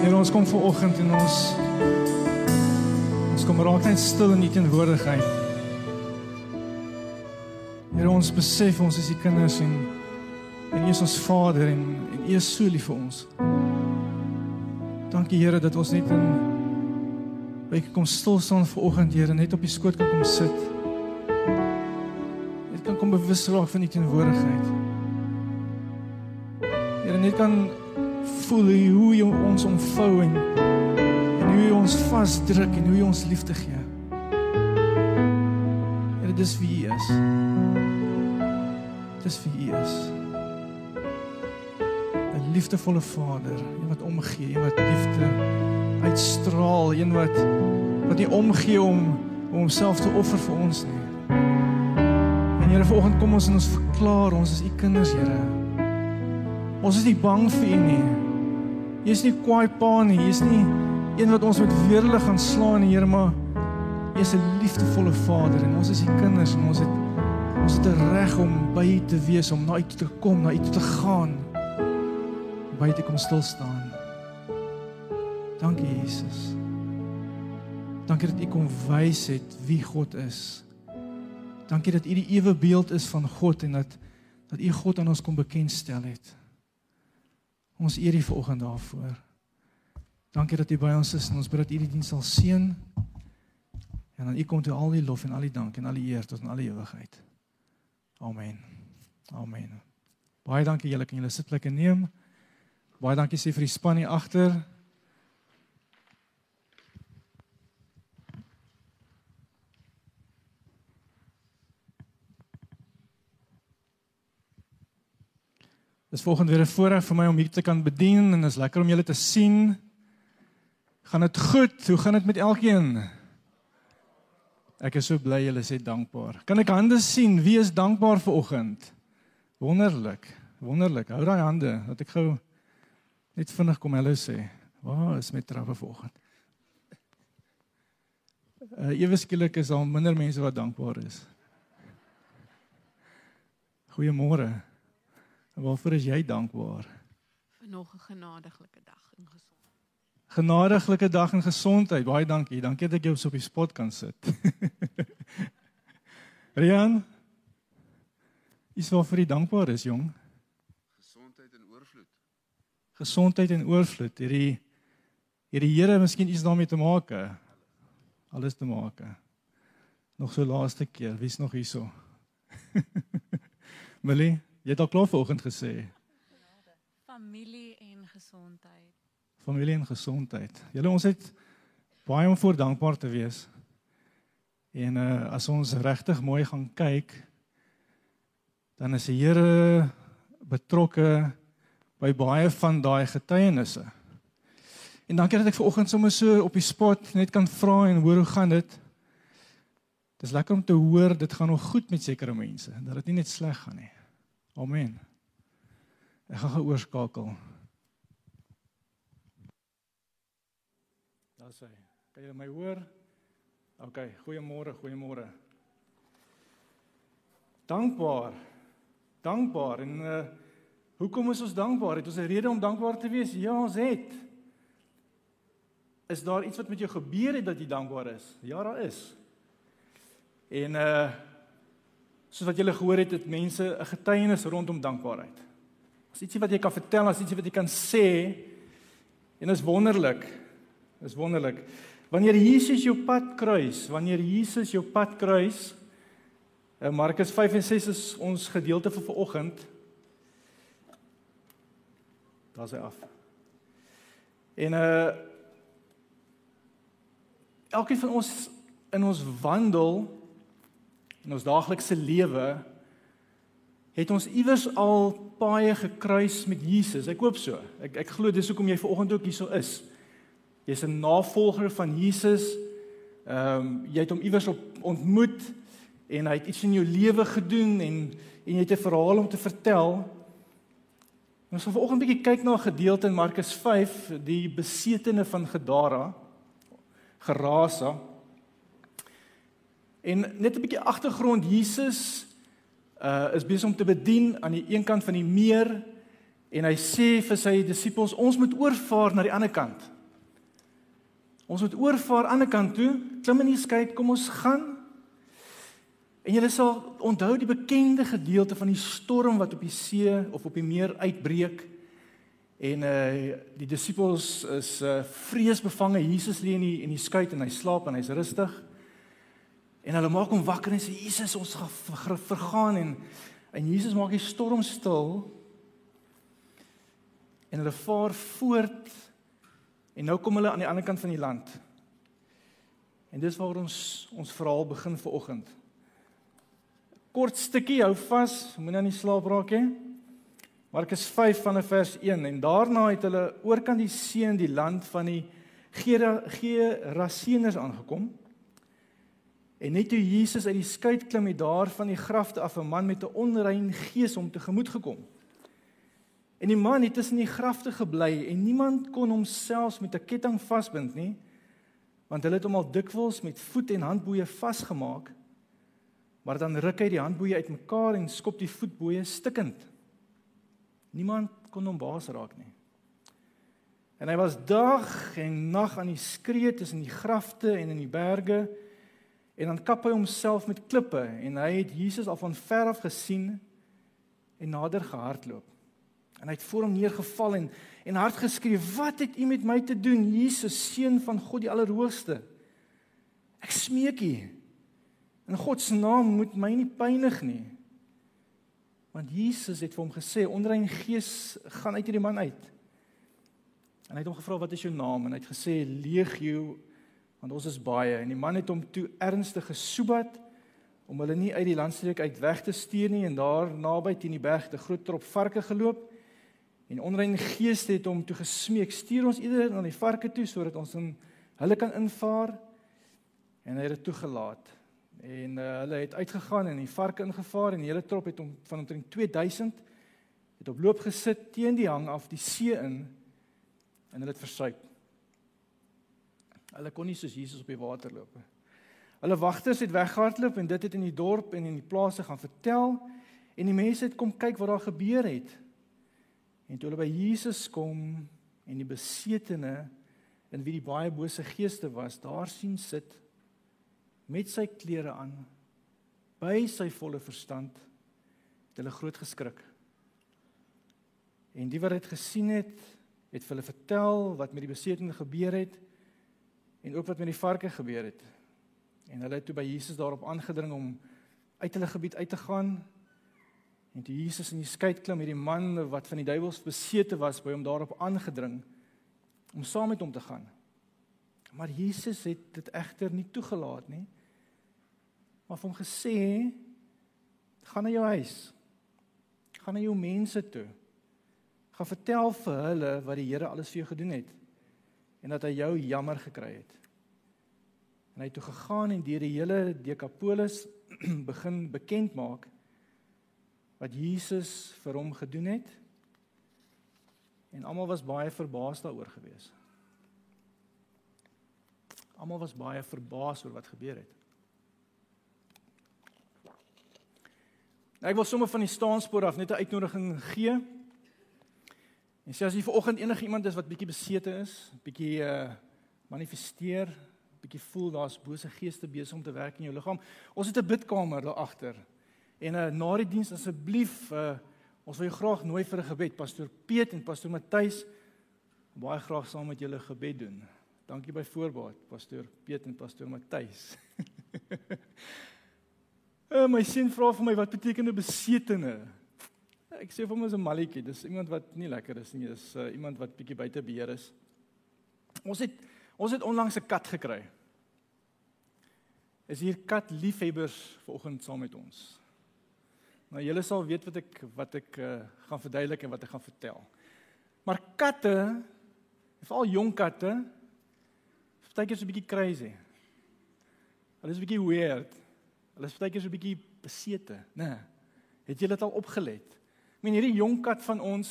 Here ons kom ver oggend en ons ons kom raak net stil in u teenwoordigheid. Here ons besef ons is u kinders en en u is ons Vader en en u is so lief vir ons. Dankie Here dat ons net in week kom stil staan ver oggend Here net op die skoot kan kom sit. Net kan kom bewus raak van u teenwoordigheid. Here net kan voel hoe jy ons omvou en, en hoe jy ons vasdruk en hoe jy ons liefde gee. Here dis wie U is. Dis wie U is. 'n Liefdevolle Vader, een wat omgee, een wat liefde uitstraal, een wat wat nie omgee om om homself te offer vir ons nie. En Here vanoggend kom ons en ons verklaar ons is U kinders, Here. Ons is nie bang vir U nie. Jy's nie kwaai pa nie, jy's nie een wat ons met weerlig gaan slaan Here, maar jy's 'n liefdevolle Vader en ons is U kinders en ons het ons het 'n reg om by U te wees, om na U toe te kom, na U toe te gaan. By U te kom stil staan. Dankie Jesus. Dankie dat U kom wys het wie God is. Dankie dat U die ewe beeld is van God en dat dat U God aan ons kom bekendstel het. Ons eer U vanoggend daarvoor. Dankie dat U by ons is en ons bid dat U die diens sal seën. En aan U kom toe al die lof en al die dank en al die eer tot in alle ewigheid. Amen. Amen. Baie dankie julle kan julle sitplekke neem. Baie dankie sê vir die span hier agter. Dis volgende weer 'n voorreg vir my om hier te kan bedien en is lekker om julle te sien. Gaan dit goed? Hoe gaan dit met elkeen? Ek is so bly julle sê dankbaar. Kan ek hande sien? Wie is dankbaar vir oggend? Wonderlik. Wonderlik. Hou daai hande dat ek gou net vinnig kom hallo sê. Waar is my trappe vanoggend? Uh ewe skielik is daar minder mense wat dankbaar is. Goeiemôre. Waarvoor is jy dankbaar? vir nog 'n genadiglike dag en gesond. Genadiglike dag en gesondheid. Baie dankie. Dankie dat ek jou op die spot kan sit. Rian, is waarvoor jy dankbaar is, jong? Gesondheid en oorvloed. Gesondheid en oorvloed. Hierdie hierdie Here miskien iets daarmee te maak. Alles te maak. Nog so laaste keer. Wie's nog hierso? Millie, jy het al klaar vanoggend gesê. Familie en gesondheid. familie en gesondheid. Julle ons het baie om voor dankbaar te wees. En uh as ons regtig mooi gaan kyk, dan is die Here betrokke by baie van daai getuienisse. En dankie dat ek ver oggend sommer so op die spot net kan vra en hoor hoe gaan dit. Dis lekker om te hoor dit gaan nog goed met sekere mense, dat dit nie net sleg gaan nie. Amen. Ek gaan gou oorskakel. Daar sê. Kan julle my hoor? OK, goeiemôre, goeiemôre. Dankbaar. Dankbaar en uh hoekom is ons dankbaar? Het ons 'n rede om dankbaar te wees? Ja, ons het. Is daar iets wat met jou gebeur het dat jy dankbaar is? Ja, daar is. En uh soos wat julle gehoor het, het mense 'n getuienis rondom dankbaarheid. As ietsie wat jy kan vertel, as ietsie wat jy kan sê en is wonderlik. Is wonderlik. Wanneer Jesus jou pad kruis, wanneer Jesus jou pad kruis, in Markus 5 en 6 is ons gedeelte vir vanoggend. Daar's hy af. En uh elkeen van ons in ons wandel in ons daaglikse lewe het ons iewers al paaie gekruis met Jesus. Ek hoop so. Ek ek glo dis hoekom jy vanoggend ook hierso is. Jy's 'n navolger van Jesus. Ehm um, jy het hom iewers op ontmoet en hy het iets in jou lewe gedoen en en jy het 'n verhaal om te vertel. Ons gaan vanoggend 'n bietjie kyk na 'n gedeelte in Markus 5, die besetene van Gadara, Gerasa. En net 'n bietjie agtergrond, Jesus uh is besig om te bedien aan die een kant van die meer En hy sê vir sy disippels, ons moet oorvaar na die ander kant. Ons moet oorvaar aan die ander kant toe. Klim in die skei, kom ons gaan. En julle sal onthou die bekende gedeelte van die storm wat op die see of op die meer uitbreek. En uh die disippels is uh vreesbevange. Jesus lê in die in die skei en hy slaap en hy's rustig. En hulle maak hom wakker en sê Jesus, ons gaan vergaan en en Jesus maak die storm stil. En hulle vaar voort en nou kom hulle aan die ander kant van die land. En dis waar ons ons verhaal begin vir oggend. Kort stukkie hou vas, moenie aan die slaap raak hè. Markus 5 van vers 1 en daarna het hulle oorkant die see in die land van die Gerasieners aangekom. En net toe Jesus uit die skei klim het daar van die grafte af 'n man met 'n onrein gees om tegemoet gekom. En die man het tussen die grafte gebly en niemand kon homself met 'n ketting vasbind nie, want hulle het hom al dikwels met voet en handboeie vasgemaak. Maar dan ruk hy die handboeie uitmekaar en skop die voetboeie stikkend. Niemand kon hom baas raak nie. En hy was dag en nag aan die skree tussen die grafte en in die berge En dan kap hy homself met klippe en hy het Jesus al van ver af gesien en nader gehardloop. En hy het voor hom neergeval en en hard geskree: "Wat het u met my te doen, Jesus, seun van God die Allerhoogste? Ek smeek u. In God se naam moet my nie pynig nie." Want Jesus het vir hom gesê: "Onrein gees gaan uit hierdie man uit." En hy het hom gevra: "Wat is jou naam?" En hy het gesê: "Legio want ons is baie en die man het hom toe ernstig gesoebat om hulle nie uit die landstreek uit weg te stuur nie en daar naby teen die berg te groot trop varke geloop. En onrein geeste het hom toe gesmeek stuur ons ieder na die varke toe sodat ons in hulle kan invaar. En hy het dit toegelaat. En uh, hulle het uitgegaan en die varke ingevaar en die hele trop het hom van omtrent 2000 het op loop gesit teen die hang af die see in en hulle het versuip Hulle kon nie soos Jesus op die water loop nie. Hulle wagters het weggehardloop en dit het in die dorp en in die plase gaan vertel en die mense het kom kyk wat daar gebeur het. En toe hulle by Jesus kom en die besetene in wie die baie bose geeste was, daar sien sit met sy klere aan by sy volle verstand, het hulle groot geskrik. En die wat dit gesien het, het vir hulle vertel wat met die besetene gebeur het en ook wat met die varke gebeur het. En hulle het toe by Jesus daarop aangedring om uit hulle gebied uit te gaan. En toe Jesus in die skei klim, het die man wat van die duiwels besete was by hom daarop aangedring om saam met hom te gaan. Maar Jesus het dit egter nie toegelaat nie. Maar hom gesê: "Gaan na jou huis. Gaan na jou mense toe. Gaan vertel vir hulle wat die Here alles vir jou gedoen het." En dat hy jou jammer gekry het. En hy het toe gegaan en deur die hele Dekapolis begin bekend maak wat Jesus vir hom gedoen het. En almal was baie verbaas daaroor gewees. Almal was baie verbaas oor wat gebeur het. Nou ek wil sommer van die staanspoor af net 'n uitnodiging gee En sê as jy vanoggend enige iemand is wat bietjie besete is, bietjie uh manifesteer, bietjie voel daar's bose geeste besig om te werk in jou liggaam. Ons het 'n bidkamer daar agter. En uh na die diens asseblief uh ons wil jou graag nooi vir 'n gebed. Pastoor Piet en pastoor Matthys baie graag saam met julle gebed doen. Dankie by voorbaat, pastoor Piet en pastoor Matthys. uh my seun vra vir my wat beteken 'n besetene? Ek sê vir hom is 'n malletjie. Dis iemand wat nie lekker is nie. Dis uh, iemand wat bietjie buite beheer is. Ons het ons het onlangs 'n kat gekry. Is hier kat liefhebbers vanoggend saam met ons? Nou julle sal weet wat ek wat ek uh, gaan verduidelik en wat ek gaan vertel. Maar katte, veral jong katte, is baie keer so 'n bietjie crazy. Hulle is 'n bietjie weird. Hulle is baie keer so 'n bietjie besete, né? Nee. Het julle dit al opgelet? Ek meen hierdie jong kat van ons,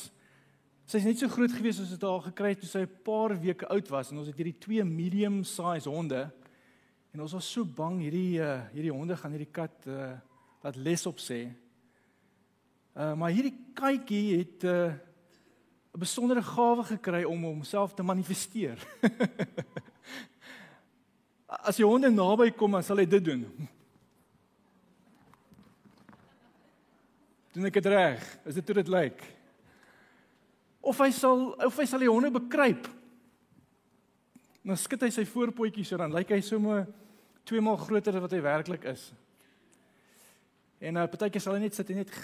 sy's net so groot gewees as dit haar gekry het toe sy 'n paar weke oud was en ons het hierdie twee medium size honde en ons was so bang hierdie uh, hierdie honde gaan hierdie kat uh, laat les op sê. Uh maar hierdie katjie het uh 'n besondere gawe gekry om homself te manifesteer. As jy honde naby kom, dan sal hy dit doen. Doen ek dit reg? Is dit hoe dit lyk? Of hy sal of hy sal die honde bekruip. Dan skud hy sy voorpotjies so dan lyk hy sommer twee maal groter as wat hy werklik is. En uh, partykeer sal hy net sit en net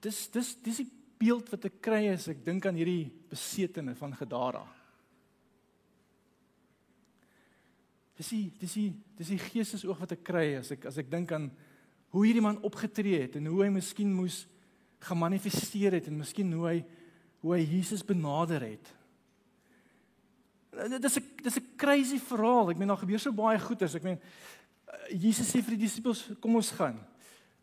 Dis dis dis die beeld wat ek kry as ek dink aan hierdie besetene van Gadara. Dis die dis die dis die geestesoog wat ek kry as ek as ek dink aan hoe hierdie man opgetree het en hoe hy miskien moes gemanifesteer het en miskien hoe hy hoe hy Jesus benader het. Dis 'n dis 'n crazy verhaal. Ek meen daar gebeur so baie goeters. Ek meen Jesus sê vir die disippels kom ons gaan.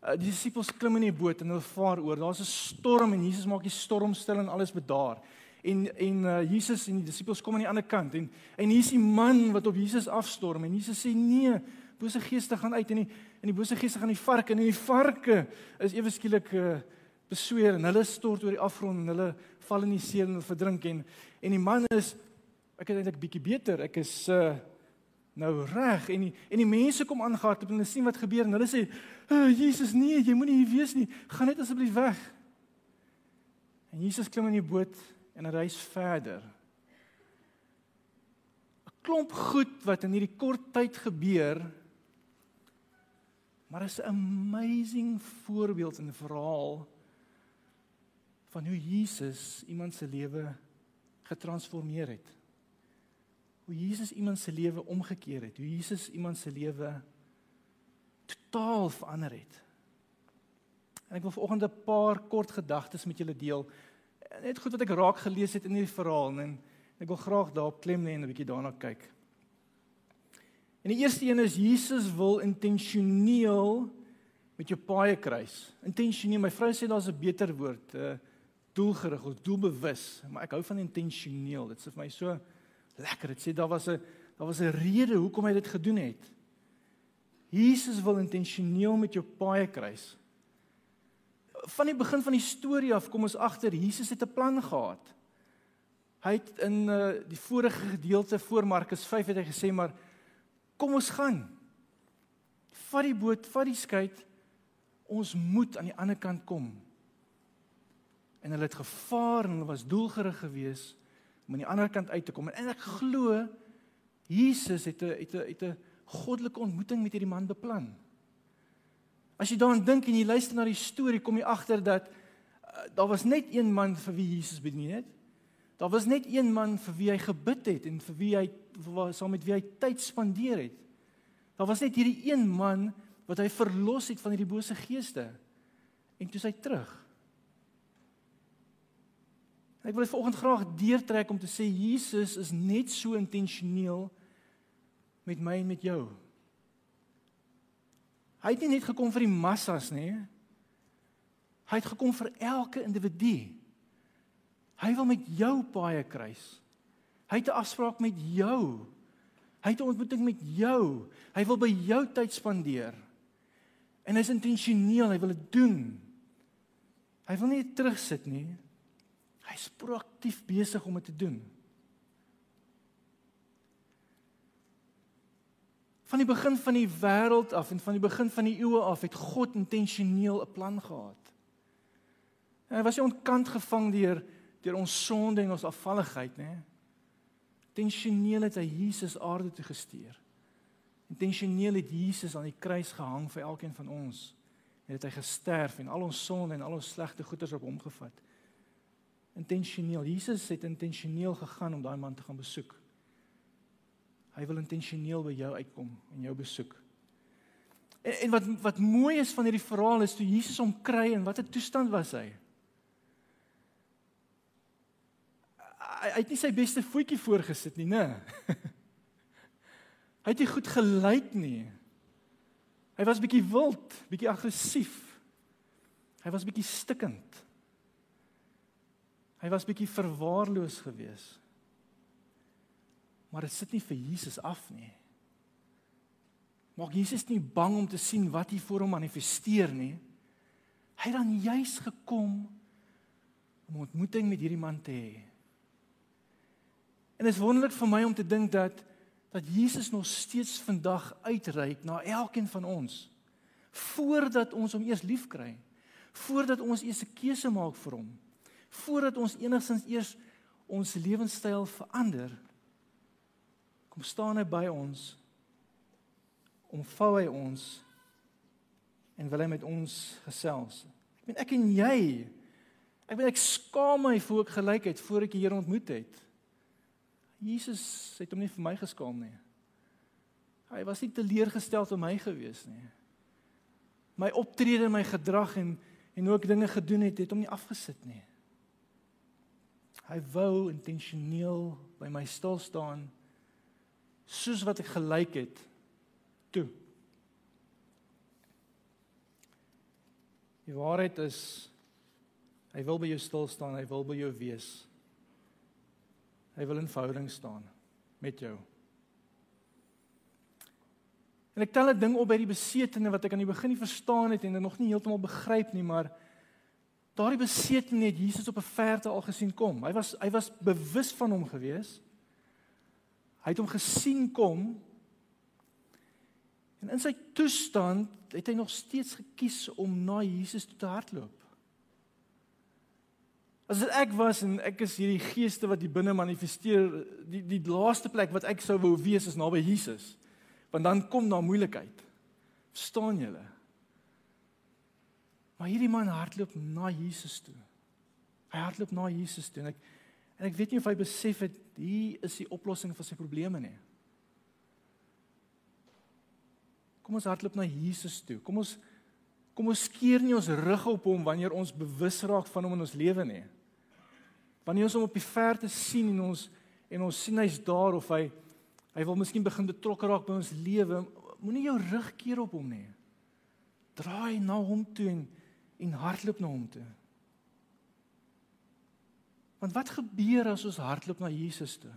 Uh, die disippels klim in die boot en hulle vaar oor. Daar's 'n storm en Jesus maak die storm stil en alles bedaar. En en uh, Jesus en die disippels kom aan die ander kant en en hier's die man wat op Jesus afstorm en Jesus sê nee, bose geeste gaan uit en die en die bose geeste gaan die varke en die varke is ewe skielik uh, besweer en hulle stort oor die afgrond en hulle val in die see en verdrink en en die man is ek is eintlik bietjie beter. Ek is uh nou reg en die, en die mense kom aangehardloop en hulle sien wat gebeur en hulle sê oh, Jesus nee jy moenie hier wees nie gaan net asseblief weg en Jesus klim in die boot en hy reis verder 'n klomp goed wat in hierdie kort tyd gebeur maar is 'n amazing voorbeeld en verhaal van hoe Jesus iemand se lewe getransformeer het hoe Jesus iemand se lewe omgekeer het, hoe Jesus iemand se lewe totaal verander het. En ek wil vanoggend 'n paar kort gedagtes met julle deel. Net goed wat ek raak gelees het in hierdie verhaal en ek wil graag daarop klem lê en 'n bietjie daarna kyk. En die eerste een is Jesus wil intentioneel met jou paie kruis. Intentioneel, my vrou sê daar's 'n beter woord, uh, doelgerig of doelbewus, maar ek hou van intentioneel. Dit sê vir my so lekker. Dit sê daar was 'n daar was 'n rede hoekom hy dit gedoen het. Jesus wil intentioneel met jou paie kruis. Van die begin van die storie af kom ons agter Jesus het 'n plan gehad. Hy het in uh, die vorige gedeelte voor Markus 5 het hy gesê maar kom ons gaan. Vat die boot, vat die skei. Ons moet aan die ander kant kom. En hulle het gevaar en hulle was doelgerig geweest om aan die ander kant uit te kom. En ek glo Jesus het 'n het 'n het 'n goddelike ontmoeting met hierdie man beplan. As jy daaraan dink en jy luister na die storie, kom jy agter dat uh, daar was net een man vir wie Jesus bedien het. Daar was net een man vir wie hy gebid het en vir wie hy saam met wie hy tyd spandeer het. Daar was net hierdie een man wat hy verlos het van hierdie bose geeste. En toe hy terug. Ek wil vanoggend graag deurtrek om te sê Jesus is net so intentioneel met my en met jou. Hy het nie net gekom vir die massas nie. Hy het gekom vir elke individu. Hy wil met jou paie kruis. Hy het 'n afspraak met jou. Hy het 'n ontmoeting met jou. Hy wil by jou tyd spandeer. En hy's intentioneel, hy wil dit doen. Hy wil nie terugsit nie. Hy's proaktief besig om dit te doen. Van die begin van die wêreld af en van die begin van die eeue af het God intentioneel 'n plan gehad. En hy was nie ontkant gevang deur deur ons sonde en ons afvalligheid, nê? Intentioneel het hy Jesus aarde toe gestuur. Intentioneel het Jesus aan die kruis gehang vir elkeen van ons. En het hy gesterf en al ons sonde en al ons slegte goeders op hom gevat intentioneel. Jesus het intentioneel gegaan om daai man te gaan besoek. Hy wil intentioneel by jou uitkom en jou besoek. En, en wat wat mooi is van hierdie verhaal is toe Jesus hom kry en watter toestand was hy? Hy, hy het nie sy beste voetjie voorgesit nie, né? hy het nie goed gelyk nie. Hy was bietjie wild, bietjie aggressief. Hy was bietjie stikkend. Hy was bietjie verwaarloos geweest. Maar dit sit nie vir Jesus af nie. Maak Jesus nie bang om te sien wat hier voor hom manifesteer nie. Hy het dan juis gekom om 'n ontmoeting met hierdie man te hê. En dit is wonderlik vir my om te dink dat dat Jesus nog steeds vandag uitreik na elkeen van ons voordat ons hom eers liefkry, voordat ons eers 'n keuse maak vir hom, voordat ons enigstens eers ons lewenstyl verander. Kom staan hy by ons omvou hy ons en wil hy met ons gesels. Ek meen ek en jy ek meen ek skaam my vir ek gelykheid voor ek die Here ontmoet het. Jesus het hom nie vir my geskaam nie. Hy was nie teleurgesteld om my gewees nie. My optrede en my gedrag en en hoe ek dinge gedoen het, het hom nie afgesit nie. Hy wou intentioneel by my stil staan soos wat ek gelyk het toe. Die waarheid is hy wil by jou stil staan, hy wil by jou wees. Hy wil in verhouding staan met jou. En ek tel 'n ding op by die besetene wat ek aan die begin nie verstaan het en dit nog nie heeltemal begryp nie, maar daardie besetene het Jesus op 'n verte al gesien kom. Hy was hy was bewus van hom gewees. Hy het hom gesien kom. En in sy toestand het hy nog steeds gekies om na Jesus toe te hardloop. As dit ek was en ek is hierdie geeste wat hier binne manifesteer, die die laaste plek wat ek sou wou wees is naby Jesus. Want dan kom daar moeilikheid. Verstaan julle? Maar hierdie man hardloop na Jesus toe. Hy hardloop na Jesus toe en ek en ek weet nie of hy besef het hier is die oplossing vir sy probleme nie. Kom ons hardloop na Jesus toe. Kom ons kom ons skeer nie ons rug op hom wanneer ons bewus raak van hom in ons lewe nie. Wanneer ons hom op die verte sien en ons en ons sien hy's daar of hy hy wil miskien begin betrokke raak by ons lewe, moenie jou rug keer op hom nie. Draai na hom toe en en hardloop na hom toe. Want wat gebeur as ons hardloop na Jesus toe?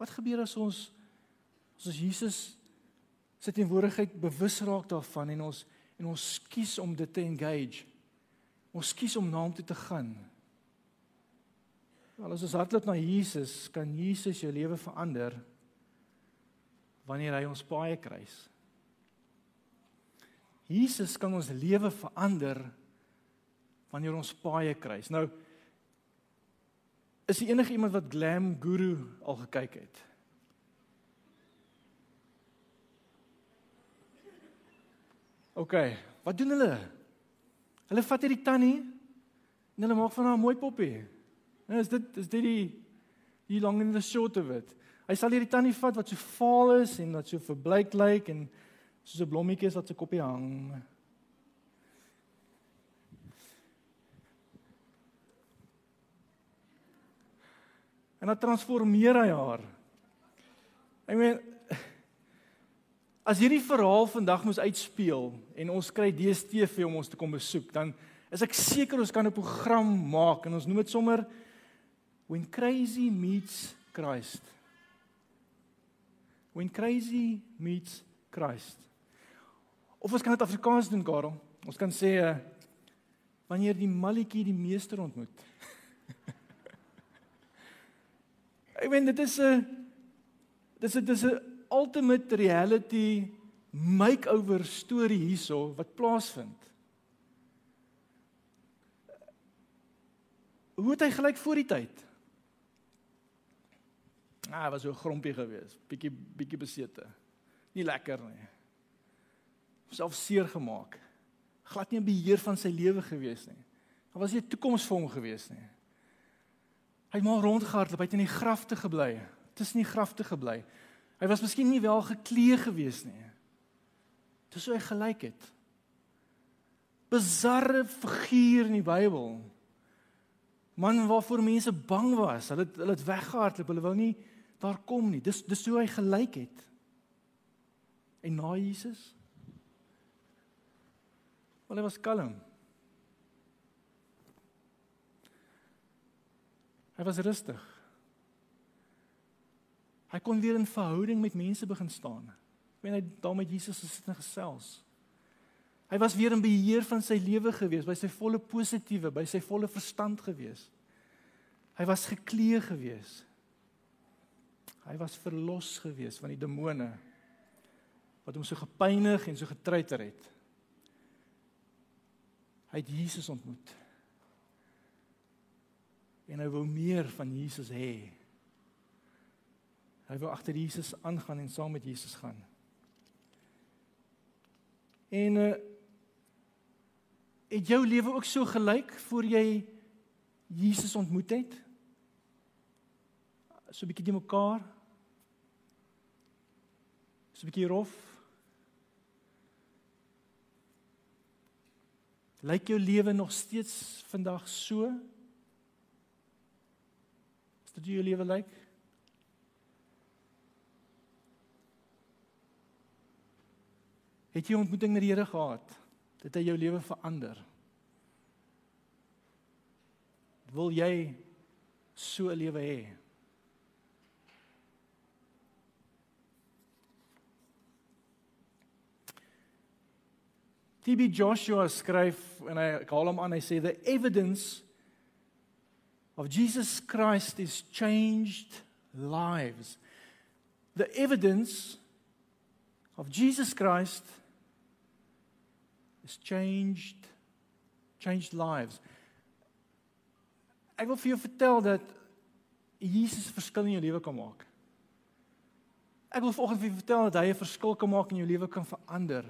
Wat gebeur as ons as ons Jesus se teenwoordigheid bewus raak daarvan en ons en ons kies om dit te engage? Ons kies om na hom toe te gaan. Wel as ons hardloop na Jesus, kan Jesus jou lewe verander wanneer hy ons paai kruis. Jesus kan ons lewe verander wanneer ons paai kruis. Nou is daar enige iemand wat Glam Guru al gekyk het? OK, wat doen hulle? Hulle vat hierdie tannie en hulle maak van haar 'n mooi poppie. En is dit is dit die die long and the short of it. Hy sal hierdie tannie vat wat so vaal is en wat so verbleik lyk en soos 'n blommetjie is wat se koppie hang. En dan transformeer hy haar. Ek meen as hierdie verhaal vandag moes uitspeel en ons kry DStv om ons te kom besoek, dan is ek seker ons kan 'n program maak en ons noem dit sommer When crazy meets Christ. When crazy meets Christ. Of ons kan dit Afrikaans doen, Karel. Ons kan sê uh, wanneer die malletjie die meester ontmoet. Ek meen dit is 'n dis 'n dis 'n ultimate reality makeover storie hierso wat plaasvind. Hoe het hy gelyk voor die tyd? Ah, was so grompie geweest, bietjie bietjie besete. Nie lekker nie. Self seer gemaak. Glad nie 'n beheer van sy lewe geweest nie. Daar was nie 'n toekoms vir hom geweest nie. Hy het maar rondgehardloop, hy het in die grafte gebly. Tussen die grafte gebly. Hy was miskien nie wel geklee geweest nie. Dis hoe hy gelyk het. Bizarre figuur in die Bybel. Man waarvoor mense bang was. Hulle het hulle het weggehardloop. Hulle wou nie daar kom nie. Dis dis hoe hy gelyk het. En na Jesus? Wel hy was kalm. Hy was rustig. Hy kon weer in verhouding met mense begin staan. Ek meen hy daar met Jesus gesit en gesels. Hy was weer in beheer van sy lewe gewees, by sy volle positiewe, by sy volle verstand gewees. Hy was geklee gewees. Hy was verlos gewees van die demone wat hom so gepynig en so getreiter het. Hy het Jesus ontmoet. En hy wou meer van Jesus hê. Hy wou agter Jesus aangaan en saam met Jesus gaan. En uh, het jou lewe ook so gelyk voor jy Jesus ontmoet het? So 'n bietjie die mekaar. So 'n bietjie rof. Lyk jou lewe nog steeds vandag so? Is dit hoe jou lewe lyk? Het jy 'n ontmoeting met die Here gehad? Dit het jou lewe verander. Wil jy so 'n lewe hê? TB Joshua skryf en hy haal hom aan hy sê the evidence of Jesus Christ is changed lives. The evidence of Jesus Christ is changed changed lives. Ek wil vir jou vertel dat Jesus 'n verskil in jou lewe kan maak. Ek wil vanoggend vir jou vertel dat hy 'n verskil kan maak in jou lewe kan verander.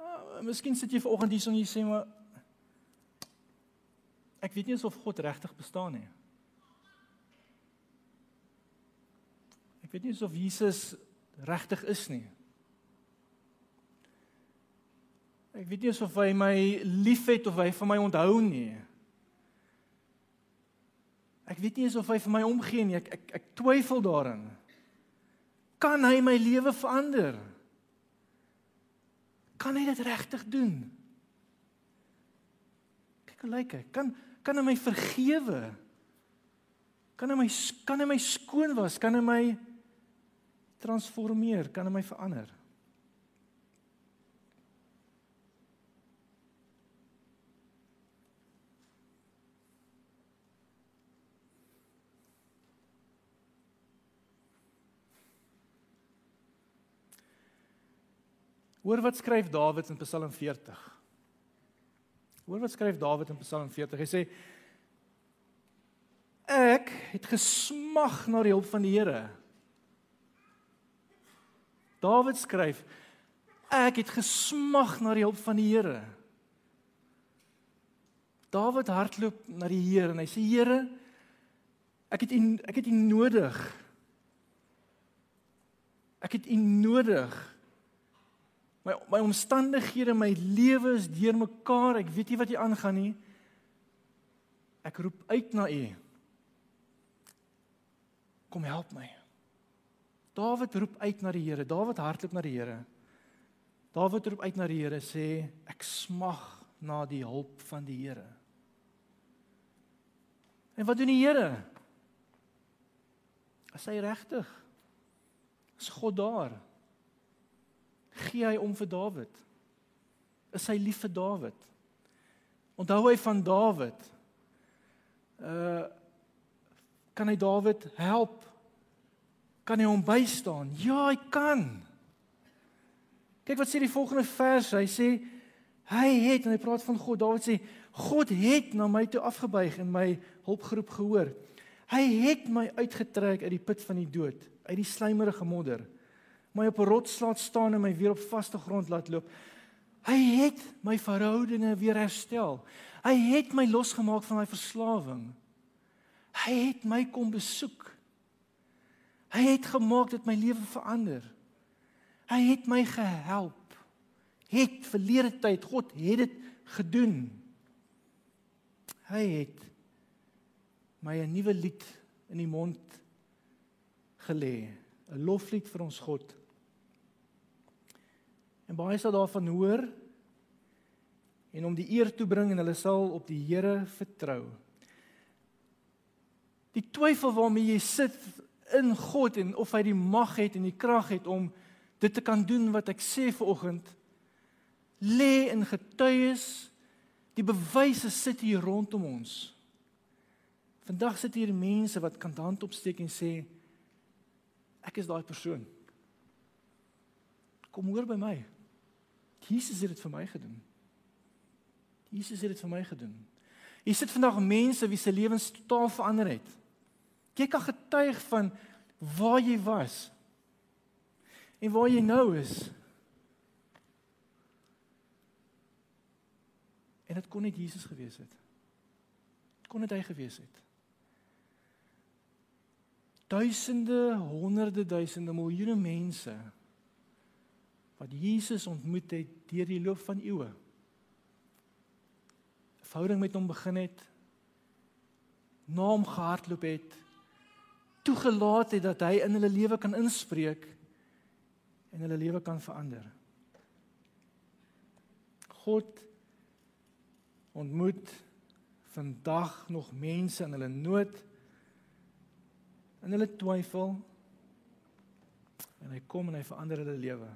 Uh, miskien sit jy vanoggend hier en jy sê maar ek weet nie of God regtig bestaan nie. Ek weet nie of Jesus regtig is nie. Ek weet nie of hy my liefhet of hy van my onthou nie. Ek weet nie of hy vir my omgee nie. Ek ek ek twyfel daarin. Kan hy my lewe verander? Kan hy dit regtig doen? Kyk hoe lyk hy. Kan kan hy my vergewe? Kan hy my kan hy my skoon was? Kan hy my transformeer? Kan hy my verander? Hoor wat skryf Dawid in Psalm 40. Hoor wat skryf Dawid in Psalm 40. Hy sê ek het gesmag na die hulp van die Here. Dawid skryf ek het gesmag na die hulp van die Here. Dawid hardloop na die Here en hy sê Here ek het u ek het u nodig. Ek het u nodig. My my omstandighede, my lewe is deurmekaar. Ek weet nie wat hier aangaan nie. Ek roep uit na U. Kom help my. Dawid roep uit na die Here. Dawid hardloop na die Here. Dawid roep uit na die Here sê ek smag na die hulp van die Here. En wat doen die Here? Is hy regtig? Is God daar? Gee hy om vir Dawid? Is hy lief vir Dawid? Onthou hy van Dawid? Uh kan hy Dawid help? Kan hy hom bystaan? Ja, hy kan. Kyk wat sê die volgende vers. Hy sê hy het en hy praat van God. Dawid sê God het na my toe afgebuig en my hulpgeroep gehoor. Hy het my uitgetrek uit die put van die dood, uit die slijmerige modder my op 'n rots laat staan en my weer op vaste grond laat loop. Hy het my verhoudinge weer herstel. Hy het my losgemaak van my verslawing. Hy het my kom besoek. Hy het gemaak dat my lewe verander. Hy het my gehelp. Het verlede tyd God het dit gedoen. Hy het my 'n nuwe lied in die mond gelê, 'n loflied vir ons God. En baie sal daarvan hoor en om die eer toe bring en hulle sal op die Here vertrou. Die twyfel waarmee jy sit in God en of hy die mag het en die krag het om dit te kan doen wat ek sê vanoggend lê in getuies. Die bewyse sit hier rondom ons. Vandag sit hier mense wat kan hand opsteek en sê ek is daai persoon. Kom hoor by my. Jesus het dit vir my gedoen. Jesus het dit vir my gedoen. Hier sit vandag mense wie se lewens totaal verander het. Jy kan getuig van waar jy was en waar jy nou is. En dit kon net Jesus gewees het. Kon dit hy gewees het. Duisende, honderde duisende, miljoene mense wat Jesus ontmoet het deur die loop van eeue. 'n Verhouding met hom begin het, na hom gehardloop het, toegelaat het dat hy in hulle lewe kan inspreek en hulle lewe kan verander. God ontmoet vandag nog mense in hulle nood in hulle twyfel en hy kom en hy verander hulle lewe.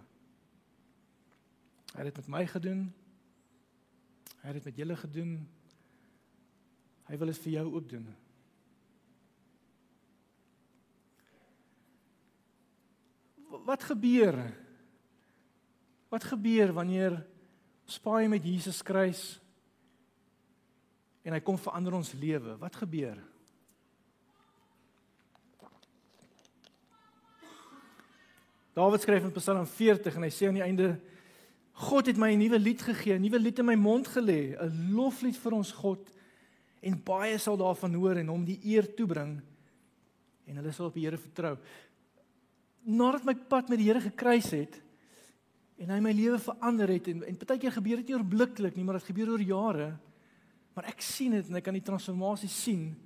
Hy het dit met my gedoen. Hy het dit met julle gedoen. Hy wil dit vir jou ook doen. Wat gebeur? Wat gebeur wanneer ons paai met Jesus kruis en hy kom verander ons lewe? Wat gebeur? Dawid skryf in Psalm 40 en hy sê aan die einde God het my 'n nuwe lied gegee, 'n nuwe lied in my mond gelê, 'n loflied vir ons God en baie sal daarvan hoor en hom die eer toebring en hulle sal op die Here vertrou. Nadat my pad met die Here gekruis het en hy my lewe verander het en en baie keer gebeur dit nie oorbliklik nie, maar dit gebeur oor jare. Maar ek sien dit en ek kan die transformasie sien.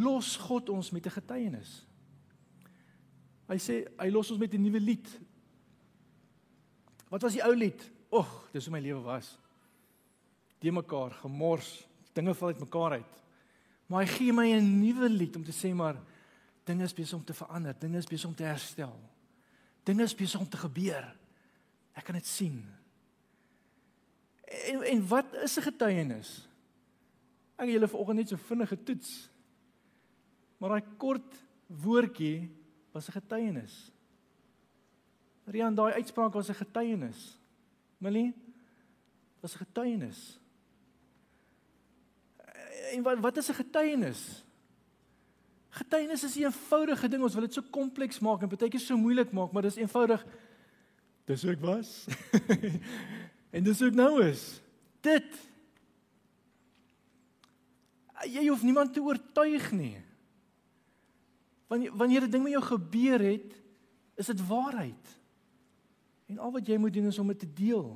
Los God ons met 'n getuienis. Hy sê hy los ons met 'n nuwe lied. Wat was die ou lied? Ag, dis hoe my lewe was. De mekaar, gemors, dinge val uitmekaar uit. Maar hy gee my 'n nuwe lied om te sê maar dinge is besig om te verander, dinge is besig om te herstel. Dinge is besig om te gebeur. Ek kan dit sien. En en wat is 'n getuienis? Ek het julle vanoggend net so vinnig getoets. Maar daai kort woordjie was 'n getuienis. Rian, daai uitspraak was 'n getuienis. Millie was 'n getuienis. En wat wat is 'n getuienis? Getuienis is 'n eenvoudige ding. Ons wil dit so kompleks maak en baie keer so moeilik maak, maar dis eenvoudig. Dis hoe ek was. en dis hoe ek nou is. Dit jy hoef niemand te oortuig nie. Wanneer wanneer 'n ding met jou gebeur het, is dit waarheid. En al wat jy moet doen is om dit te deel.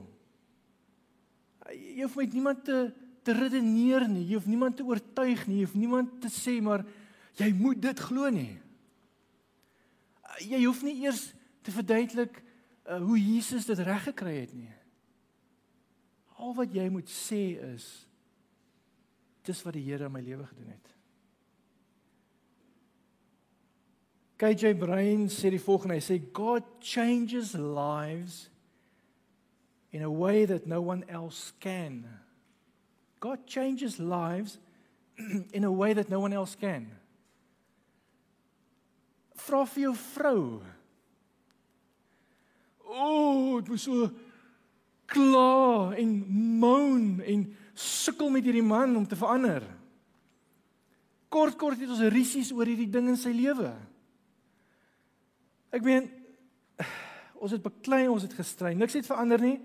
Jy hoef met niemand te te redeneer nie. Jy hoef niemand te oortuig nie. Jy hoef niemand te sê maar jy moet dit glo nie. Jy hoef nie eers te verduidelik uh, hoe Jesus dit reg gekry het nie. Al wat jy moet sê is dis wat die Here in my lewe gedoen het. KJ Brain sê die volgende, hy sê God changes lives in a way that no one else can. God changes lives in a way that no one else can. Vra vir jou vrou. O, oh, ek was so kla en moan en sukkel met hierdie man om te verander. Kort kort het ons risies oor hierdie ding in sy lewe. Ek meen ons het beklei, ons het gestry. Niks het verander nie.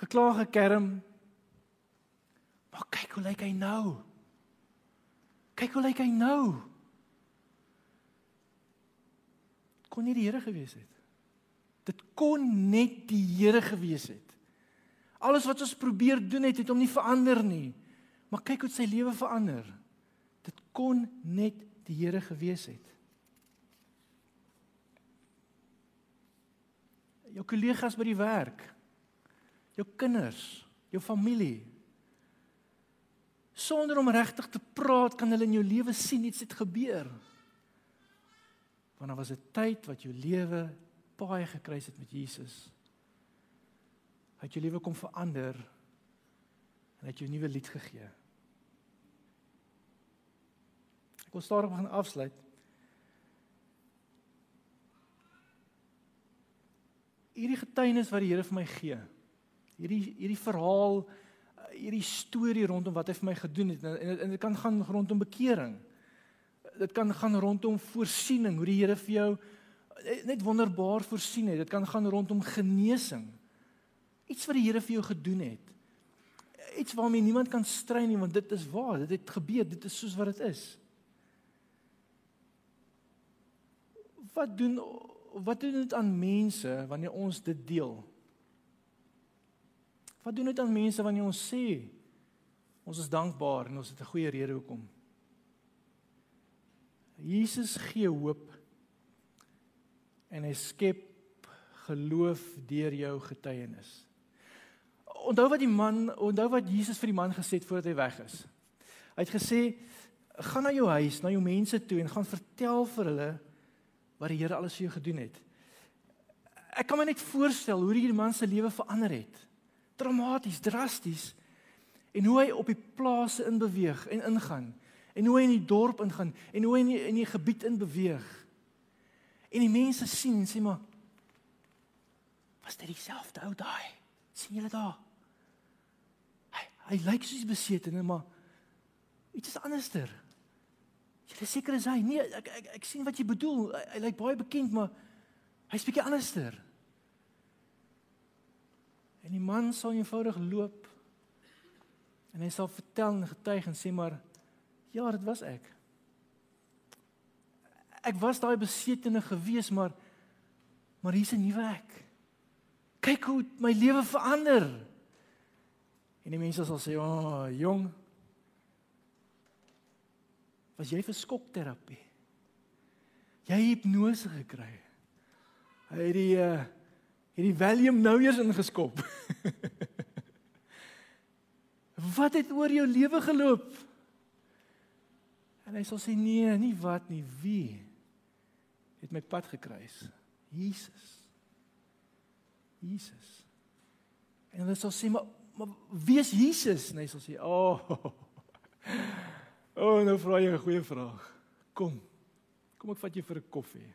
Gekla gekerm. Maar kyk hoe lyk hy nou? Kyk hoe lyk hy nou? Kon nie die Here gewees het. Dit kon net die Here gewees het. Alles wat ons probeer doen het, het hom nie verander nie. Maar kyk hoe sy lewe verander. Dit kon net die Here gewees het. Jou kollegas by die werk, jou kinders, jou familie. Sonder om regtig te praat kan hulle in jou lewe sien iets het gebeur. Want daar was 'n tyd wat jou lewe paai gekruis het met Jesus. Hy het jou lewe kom verander en hy het jou 'n nuwe lied gegee. Ek wil stadig begin afsluit. Hierdie getuienis wat die Here vir my gee. Hierdie hierdie verhaal, hierdie storie rondom wat hy vir my gedoen het en en dit kan gaan rondom bekering. Dit kan gaan rondom voorsiening, hoe die Here vir jou net wonderbaar voorsien het. Dit kan gaan rondom genesing. Iets wat die Here vir jou gedoen het. Iets waarmee niemand kan stry nie want dit is waar, dit het gebeur, dit is soos wat dit is. Wat doen wat doen dit aan mense wanneer ons dit deel? Wat doen dit aan mense wanneer ons sê ons is dankbaar en ons het 'n goeie rede hoekom? Jesus gee hoop en hy skep geloof deur jou getuienis. Onthou wat die man, onthou wat Jesus vir die man gesê het voordat hy weg is. Hy het gesê: "Gaan na jou huis, na jou mense toe en gaan vertel vir hulle wat die Here alles vir jou gedoen het." Ek kan my net voorstel hoe hierdie man se lewe verander het. Dramaties, drasties. En hoe hy op die plase in beweeg en ingaan en hoe hy in die dorp ingaan en hoe hy in die, in die gebied in beweeg. En die mense sien en sê maar was dit dieselfde ou daai? sien julle daar? Hy hy lyk soos besete, maar iets is anderster. Jy is seker is hy? Nee, ek ek ek sien wat jy bedoel. Hy, hy lyk baie bekend, maar hy's bietjie anderster. En die man sal eenvoudig loop en hy sal vertel en getuig en sê maar ja, dit was ek. Ek was daai besetene gewees, maar maar hier's 'n nuwe ek kyk hoe my lewe verander. En die mense sal sê, "O, oh, jong, was jy vir skokterapie? Jy het hipnose gekry. Hy het die uh hierdie Valium nou eers ingeskop. wat het oor jou lewe geloop?" En hy sal sê, "Nee, nie wat nie, wie het my pad gekruis? Jesus." Jesus. En hulle sal sê, "Maar maar wie is Jesus?" En hy sal sê, "O. Oh, oh, nou vra jy 'n goeie vraag. Kom. Kom ek vat jou vir 'n koffie.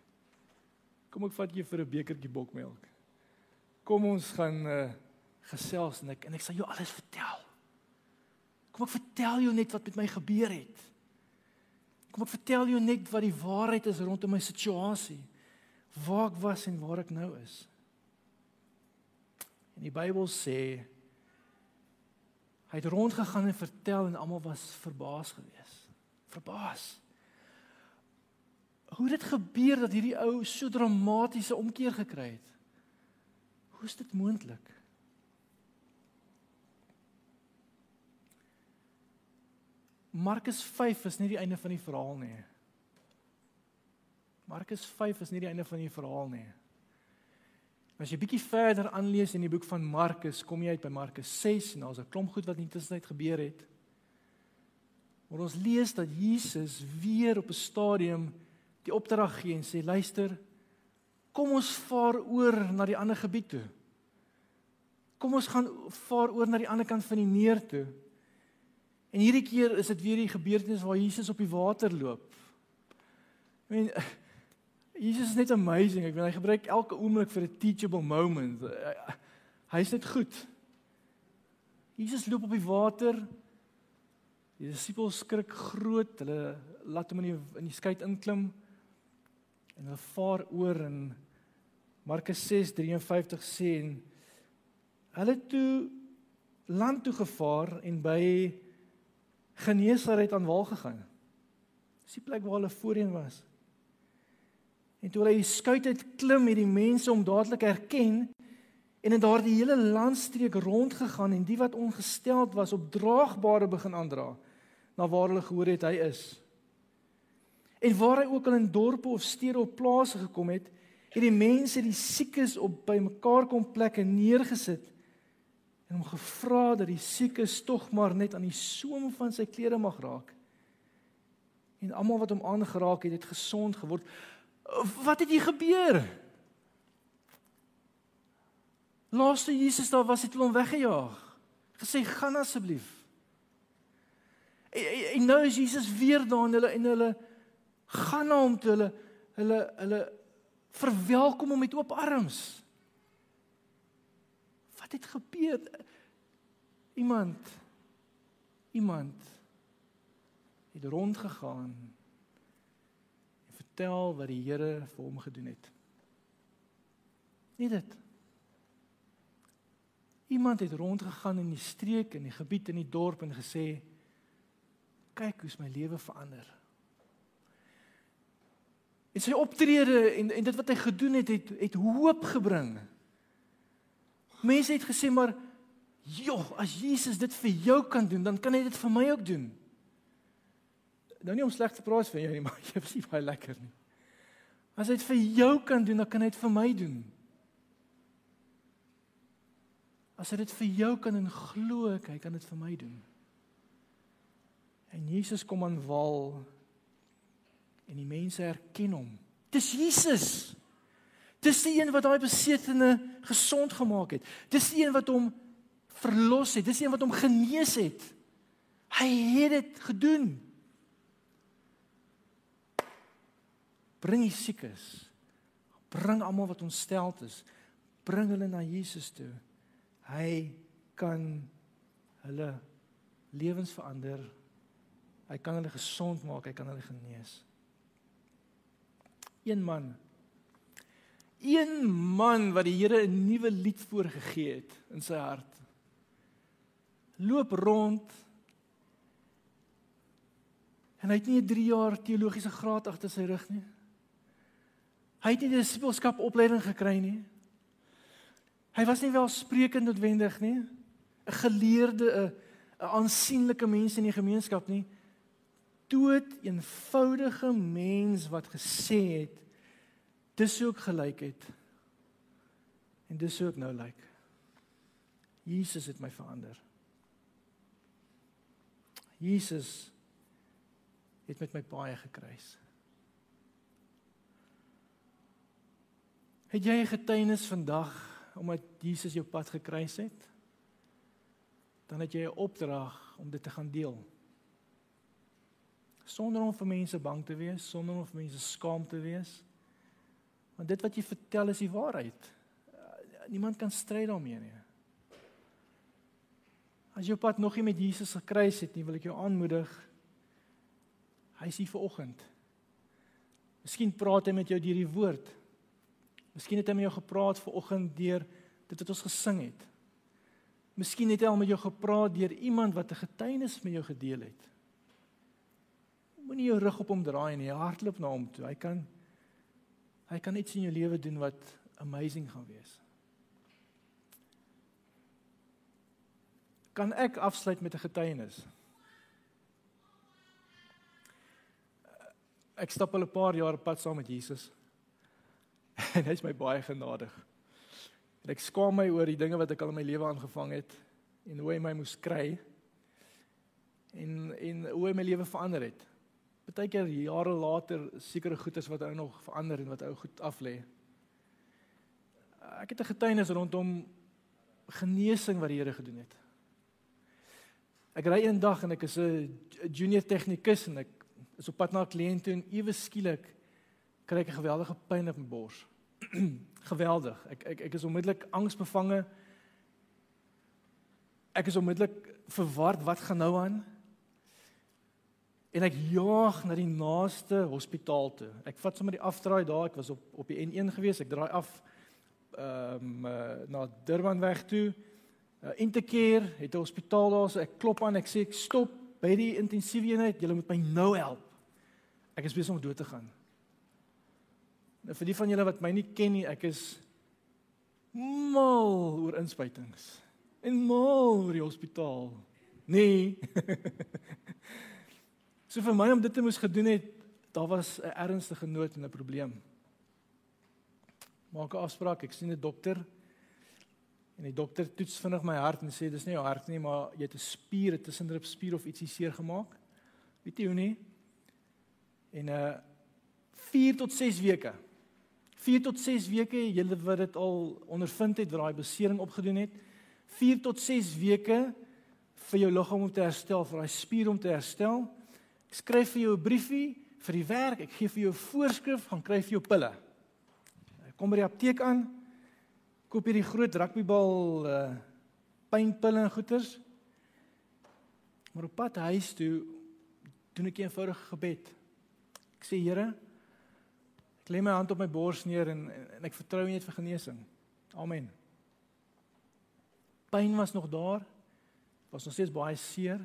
Kom ek vat jou vir 'n bekertjie bokmelk. Kom ons gaan uh, gesels en ek en ek sal jou alles vertel. Kom ek vertel jou net wat met my gebeur het. Kom ek vertel jou net wat die waarheid is rondom my situasie. Waar ek was en waar ek nou is. En die Bybel sê hy het rondgegaan en vertel en almal was verbaas geweest. Verbaas. Hoe het dit gebeur dat hierdie ou so dramatiese omkeer gekry het? Hoe is dit moontlik? Markus 5 is nie die einde van die verhaal nie. Markus 5 is nie die einde van die verhaal nie. As jy bietjie verder aanlees in die boek van Markus, kom jy uit by Markus 6 en daar's 'n klomp goed wat intussen gebeur het. Maar ons lees dat Jesus weer op 'n stadium die opdrag gee en sê luister, kom ons vaar oor na die ander gebied toe. Kom ons gaan vaar oor na die ander kant van die meer toe. En hierdie keer is dit weer die gebeurtenis waar Jesus op die water loop. I mean Jesus is net amazing. Ek weet hy gebruik elke oomblik vir 'n teachable moment. Hy's net goed. Jesus loop op die water. Die disippels skrik groot. Hulle laat hom in die in die skei inklim en hulle vaar oor in Markus 6:53 sê en hulle toe land toe gevaar en by Genesaret aan wal gegaan. Dis die plek waar hulle voorheen was. En toe hy die skuit uit klim, het die mense hom dadelik herken en in daardie hele landstreek rondgegaan en die wat ongesteld was op draagbare begin aandra na waar hulle gehoor het hy is. En waar hy ook al in dorpe of stede of plase gekom het, het die mense die siekes op bymekaar kom plekke neergesit en hom gevra dat die siekes tog maar net aan die soem van sy klere mag raak. En almal wat hom aangeraak het, het gesond geword. Wat het hier gebeur? Laaste Jesus daar was het hulle hom weggejaag. Gesê gaan asseblief. En, en, en nou is Jesus weer daar en hulle en hulle gaan na hom toe hulle hulle hulle verwelkom hom met oop arms. Wat het gebeur? Iemand iemand het rondgegaan en vertel wat die Here vir hom gedoen het. Nie dit. Iemand het rondgegaan in die streek en die gebied in die dorp en gesê kyk hoe's my lewe verander. En sy optrede en en dit wat hy gedoen het het het hoop gebring. Mense het gesê maar joh, as Jesus dit vir jou kan doen, dan kan hy dit vir my ook doen. Nou nie om sleg te praat van jou nie, maar jy is nie baie lekker nie. As hy dit vir jou kan doen, dan kan hy dit vir my doen. As hy dit vir jou kan en glo ek, hy kan dit vir my doen. En Jesus kom aan wal en die mense erken hom. Dis Jesus. Dis die een wat daai besetene gesond gemaak het. Dis die een wat hom verlos het. Dis die een wat hom genees het. Hy het dit gedoen. Bring die siekes. Bring almal wat ontstel is. Bring hulle na Jesus toe. Hy kan hulle lewens verander. Hy kan hulle gesond maak, hy kan hulle genees. Een man. Een man wat die Here 'n nuwe lied voorgegee het in sy hart. Loop rond. En hy het nie 'n 3 jaar teologiese graad agter sy rug nie. Hy het nie 'n disipelskap opleiding gekry nie. Hy was nie welsprekend noodwendig nie. 'n Geleerde, 'n aansienlike mens in die gemeenskap nie. Dood eenvoudige mens wat gesê het dis hoe ek gelyk het. En dis hoe ek nou lyk. Jesus het my verander. Jesus het met my baie gekruis. Het jy 'n getuienis vandag omdat Jesus jou pad gekruis het, dan het jy 'n opdrag om dit te gaan deel. Sonder om vir mense bang te wees, sonder om vir mense skaam te wees. Want dit wat jy vertel is die waarheid. Niemand kan stry daarmee nie. As jy pad nog nie met Jesus gekruis het nie, wil ek jou aanmoedig. Hy is hier vir oggend. Miskien praat hy met jou deur die woord. Miskien het hy met jou gepraat ver oggend deur dit wat ons gesing het. Miskien het hy al met jou gepraat deur iemand wat 'n getuienis met jou gedeel het. Moenie jou rug op hom draai nie, hardloop na hom toe. Hy kan hy kan iets in jou lewe doen wat amazing gaan wees. Kan ek afsluit met 'n getuienis? Ek stap al 'n paar jaar pad saam met Jesus. en hy is my baie genadig. En ek skaam my oor die dinge wat ek al in my lewe aangevang het en hoe hy my moes kry. En en hoe hy my lewe verander het. Partykeer jare later sekere goeders wat ou nog verander en wat ou goed af lê. Ek het 'n getuienis rondom genesing wat die Here gedoen het. Ek ry eendag en ek is 'n junior tegnikus en ek is op pad na 'n kliënt toe en ewe skielik kry ek 'n geweldige pyn op my bors. geweldig. Ek ek ek is onmiddellik angsbevange. Ek is onmiddellik verward wat gaan nou aan? En ek jaag na die naaste hospitaal toe. Ek vat sommer die afdraai daar. Ek was op op die N1 gewees. Ek draai af ehm um, uh, na Durbanweg toe. Uh, Intercare het 'n hospitaal daar. So ek klop aan. Ek sê ek stop by die intensiewe eenheid. Julle moet my nou help. Ek is besig om dood te gaan. Nou vir die van julle wat my nie ken nie, ek is mal oor inspuitings en mal oor die hospitaal. Nee. so vir my om dit te moes gedoen het, daar was 'n ernstige nood en 'n probleem. Maak 'n afspraak, ek sien 'n dokter. En die dokter toets vinnig my hart en sê dis nie jou hart nie, maar jy het 'n spier, 'n tussenrib spier of ietsie seer gemaak. Weet jy hoe nie? En uh 4 tot 6 weke 4 tot 6 weke, julle wat dit al ondervind het wat daai besering opgedoen het. 4 tot 6 weke vir jou liggaam om te herstel, vir daai spier om te herstel. Ek skryf vir jou 'n briefie vir die werk. Ek gee vir jou 'n voorskrif, gaan kry vir jou pille. Ek kom by die apteek aan. Koop hierdie groot rugbybal uh pynpille en goeters. Maar op pad huis toe doen ek 'n eenvoudige gebed. Ek sê Here, ek lê my hand op my bors neer en en ek vertrou net vir genesing. Amen. Pyn was nog daar. Was nog steeds baie seer.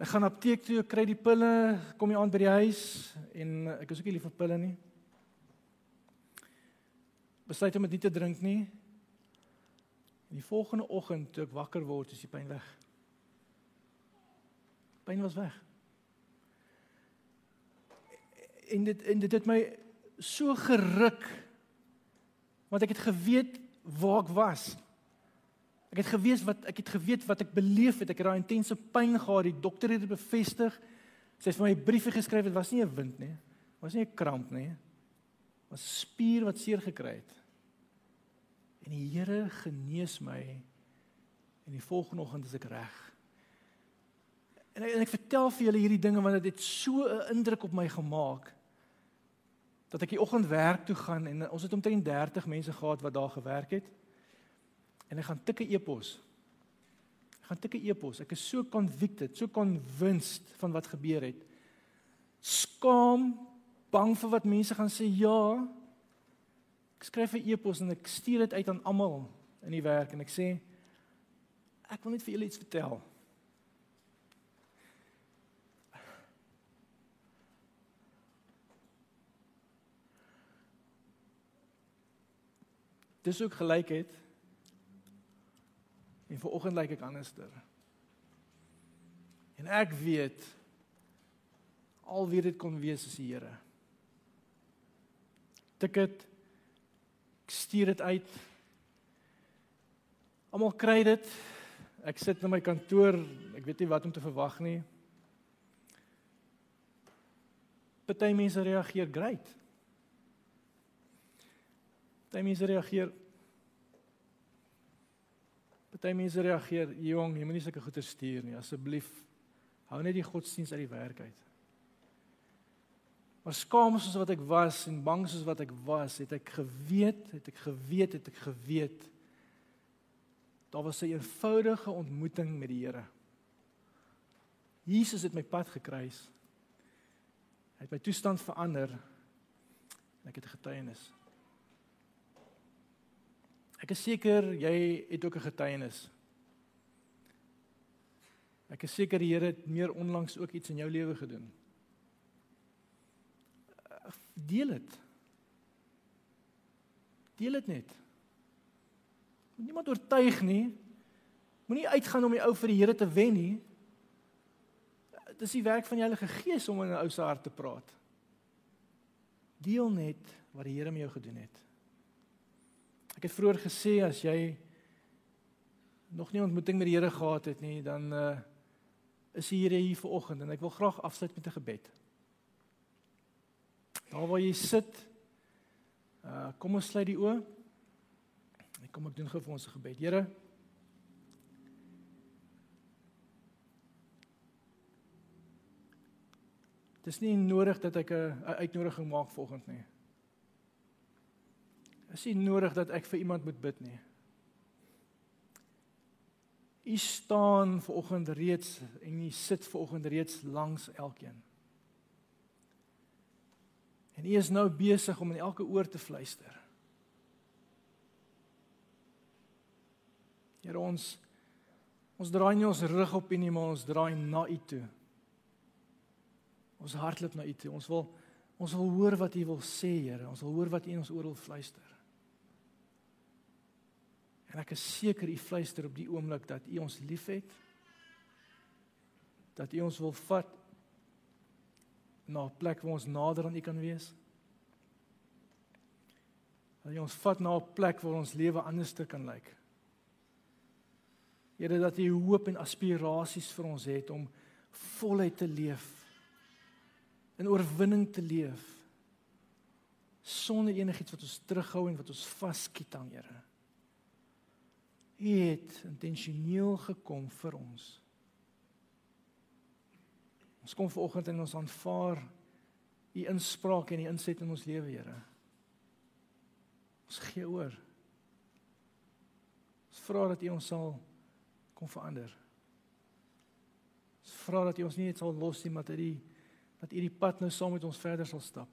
Ek gaan apteek toe, kry die pille, kom jy aan by die huis en ek is ook nie lief vir pille nie. Besluit om dit nie te drink nie. En die volgende oggend toe ek wakker word, is die pyn weg. Pyn was weg. En dit en dit het my so geruk want ek het geweet waar ek was. Ek het geweet wat ek het geweet wat ek beleef het. Ek het daai intense pyn gehad. Die dokter het dit bevestig. Sy het vir my 'n briefie geskryf. Dit was nie 'n wind nie. Dit was nie 'n kramp nie. Dit was spier wat seer gekry het. En die Here genees my en die volgende oggend is ek reg. En ek, en ek vertel vir julle hierdie dinge want dit het so 'n indruk op my gemaak dat ek die oggend werk toe gaan en ons het omtrent 30 mense gehad wat daar gewerk het. En ek gaan tikke e-pos. Ek gaan tikke e-pos. Ek is so convicted, so convinced van wat gebeur het. Skaam, bang vir wat mense gaan sê. Ja. Ek skryf 'n e-pos en ek stuur dit uit aan almal in die werk en ek sê ek wil net vir julle iets vertel. Dis ook gelykheid. En vanoggend lyk ek anderster. En ek weet al wie dit kon wees is die Here. Tik dit. Ek stuur dit uit. Almal kry dit. Ek sit in my kantoor. Ek weet nie wat om te verwag nie. Party mense reageer great. Party mense reageer Party mense reageer, "Jong, jy moenie sulke goeie stuur nie, asseblief. Hou net die godsdiens uit die werk uit." Maar skaam soos wat ek was en bang soos wat ek was, het ek geweet, het ek geweet, het ek geweet. Daar was 'n eenvoudige ontmoeting met die Here. Jesus het my pad gekruis. Hy het my toestand verander. En ek het 'n getuienis. Ek is seker jy het ook 'n getuienis. Ek is seker die Here het meer onlangs ook iets in jou lewe gedoen. Deel dit. Deel dit net. Moet niemand oortuig nie. Moenie uitgaan om die ou vir die Here te wen nie. Dit is die werk van die Heilige Gees om in 'n ou se hart te praat. Deel net wat die Here met jou gedoen het. Ek het vroeër gesê as jy nog nie ontmoeting met die Here gehad het nie, dan uh is die Here hier vir oggend en ek wil graag afsluit met 'n gebed. Daar waar jy sit, uh kom ons sluit die oë. Ek kom ek doen gou vir ons 'n gebed. Here Dis nie nodig dat ek 'n uitnodiging maak volgende nie is nie nodig dat ek vir iemand moet bid nie. U staan ver oggend reeds en u sit ver oggend reeds langs elkeen. En u is nou besig om in elke oor te fluister. Here ons ons draai nie ons rug op nie, maar ons draai na u toe. Ons hartloop na u toe. Ons wil ons wil hoor wat u wil sê, Here. Ons wil hoor wat u in ons oor wil fluister. En ek is seker u fluister op die oomblik dat u ons liefhet. Dat u ons wil vat na 'n plek waar ons nader aan u kan wees. Dat u ons vat na 'n plek waar ons lewe anders te kan lyk. Here dat u hoop en aspirasies vir ons het om voluit te leef. In oorwinning te leef. sonder enigiets wat ons terughou en wat ons vasketang, Here. U het intentioneel gekom vir ons. Ons kom vanoggend en ons aanvaar u inspraak en u inset in ons lewe, Here. Ons gee oor. Ons vra dat u ons sal kom verander. Ons vra dat u ons nie net sal los nie, maar dat u dat u die pad nou saam met ons verder sal stap.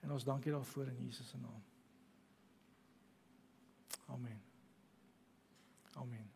En ons dankie daarvoor in Jesus se naam. Amen. Amen.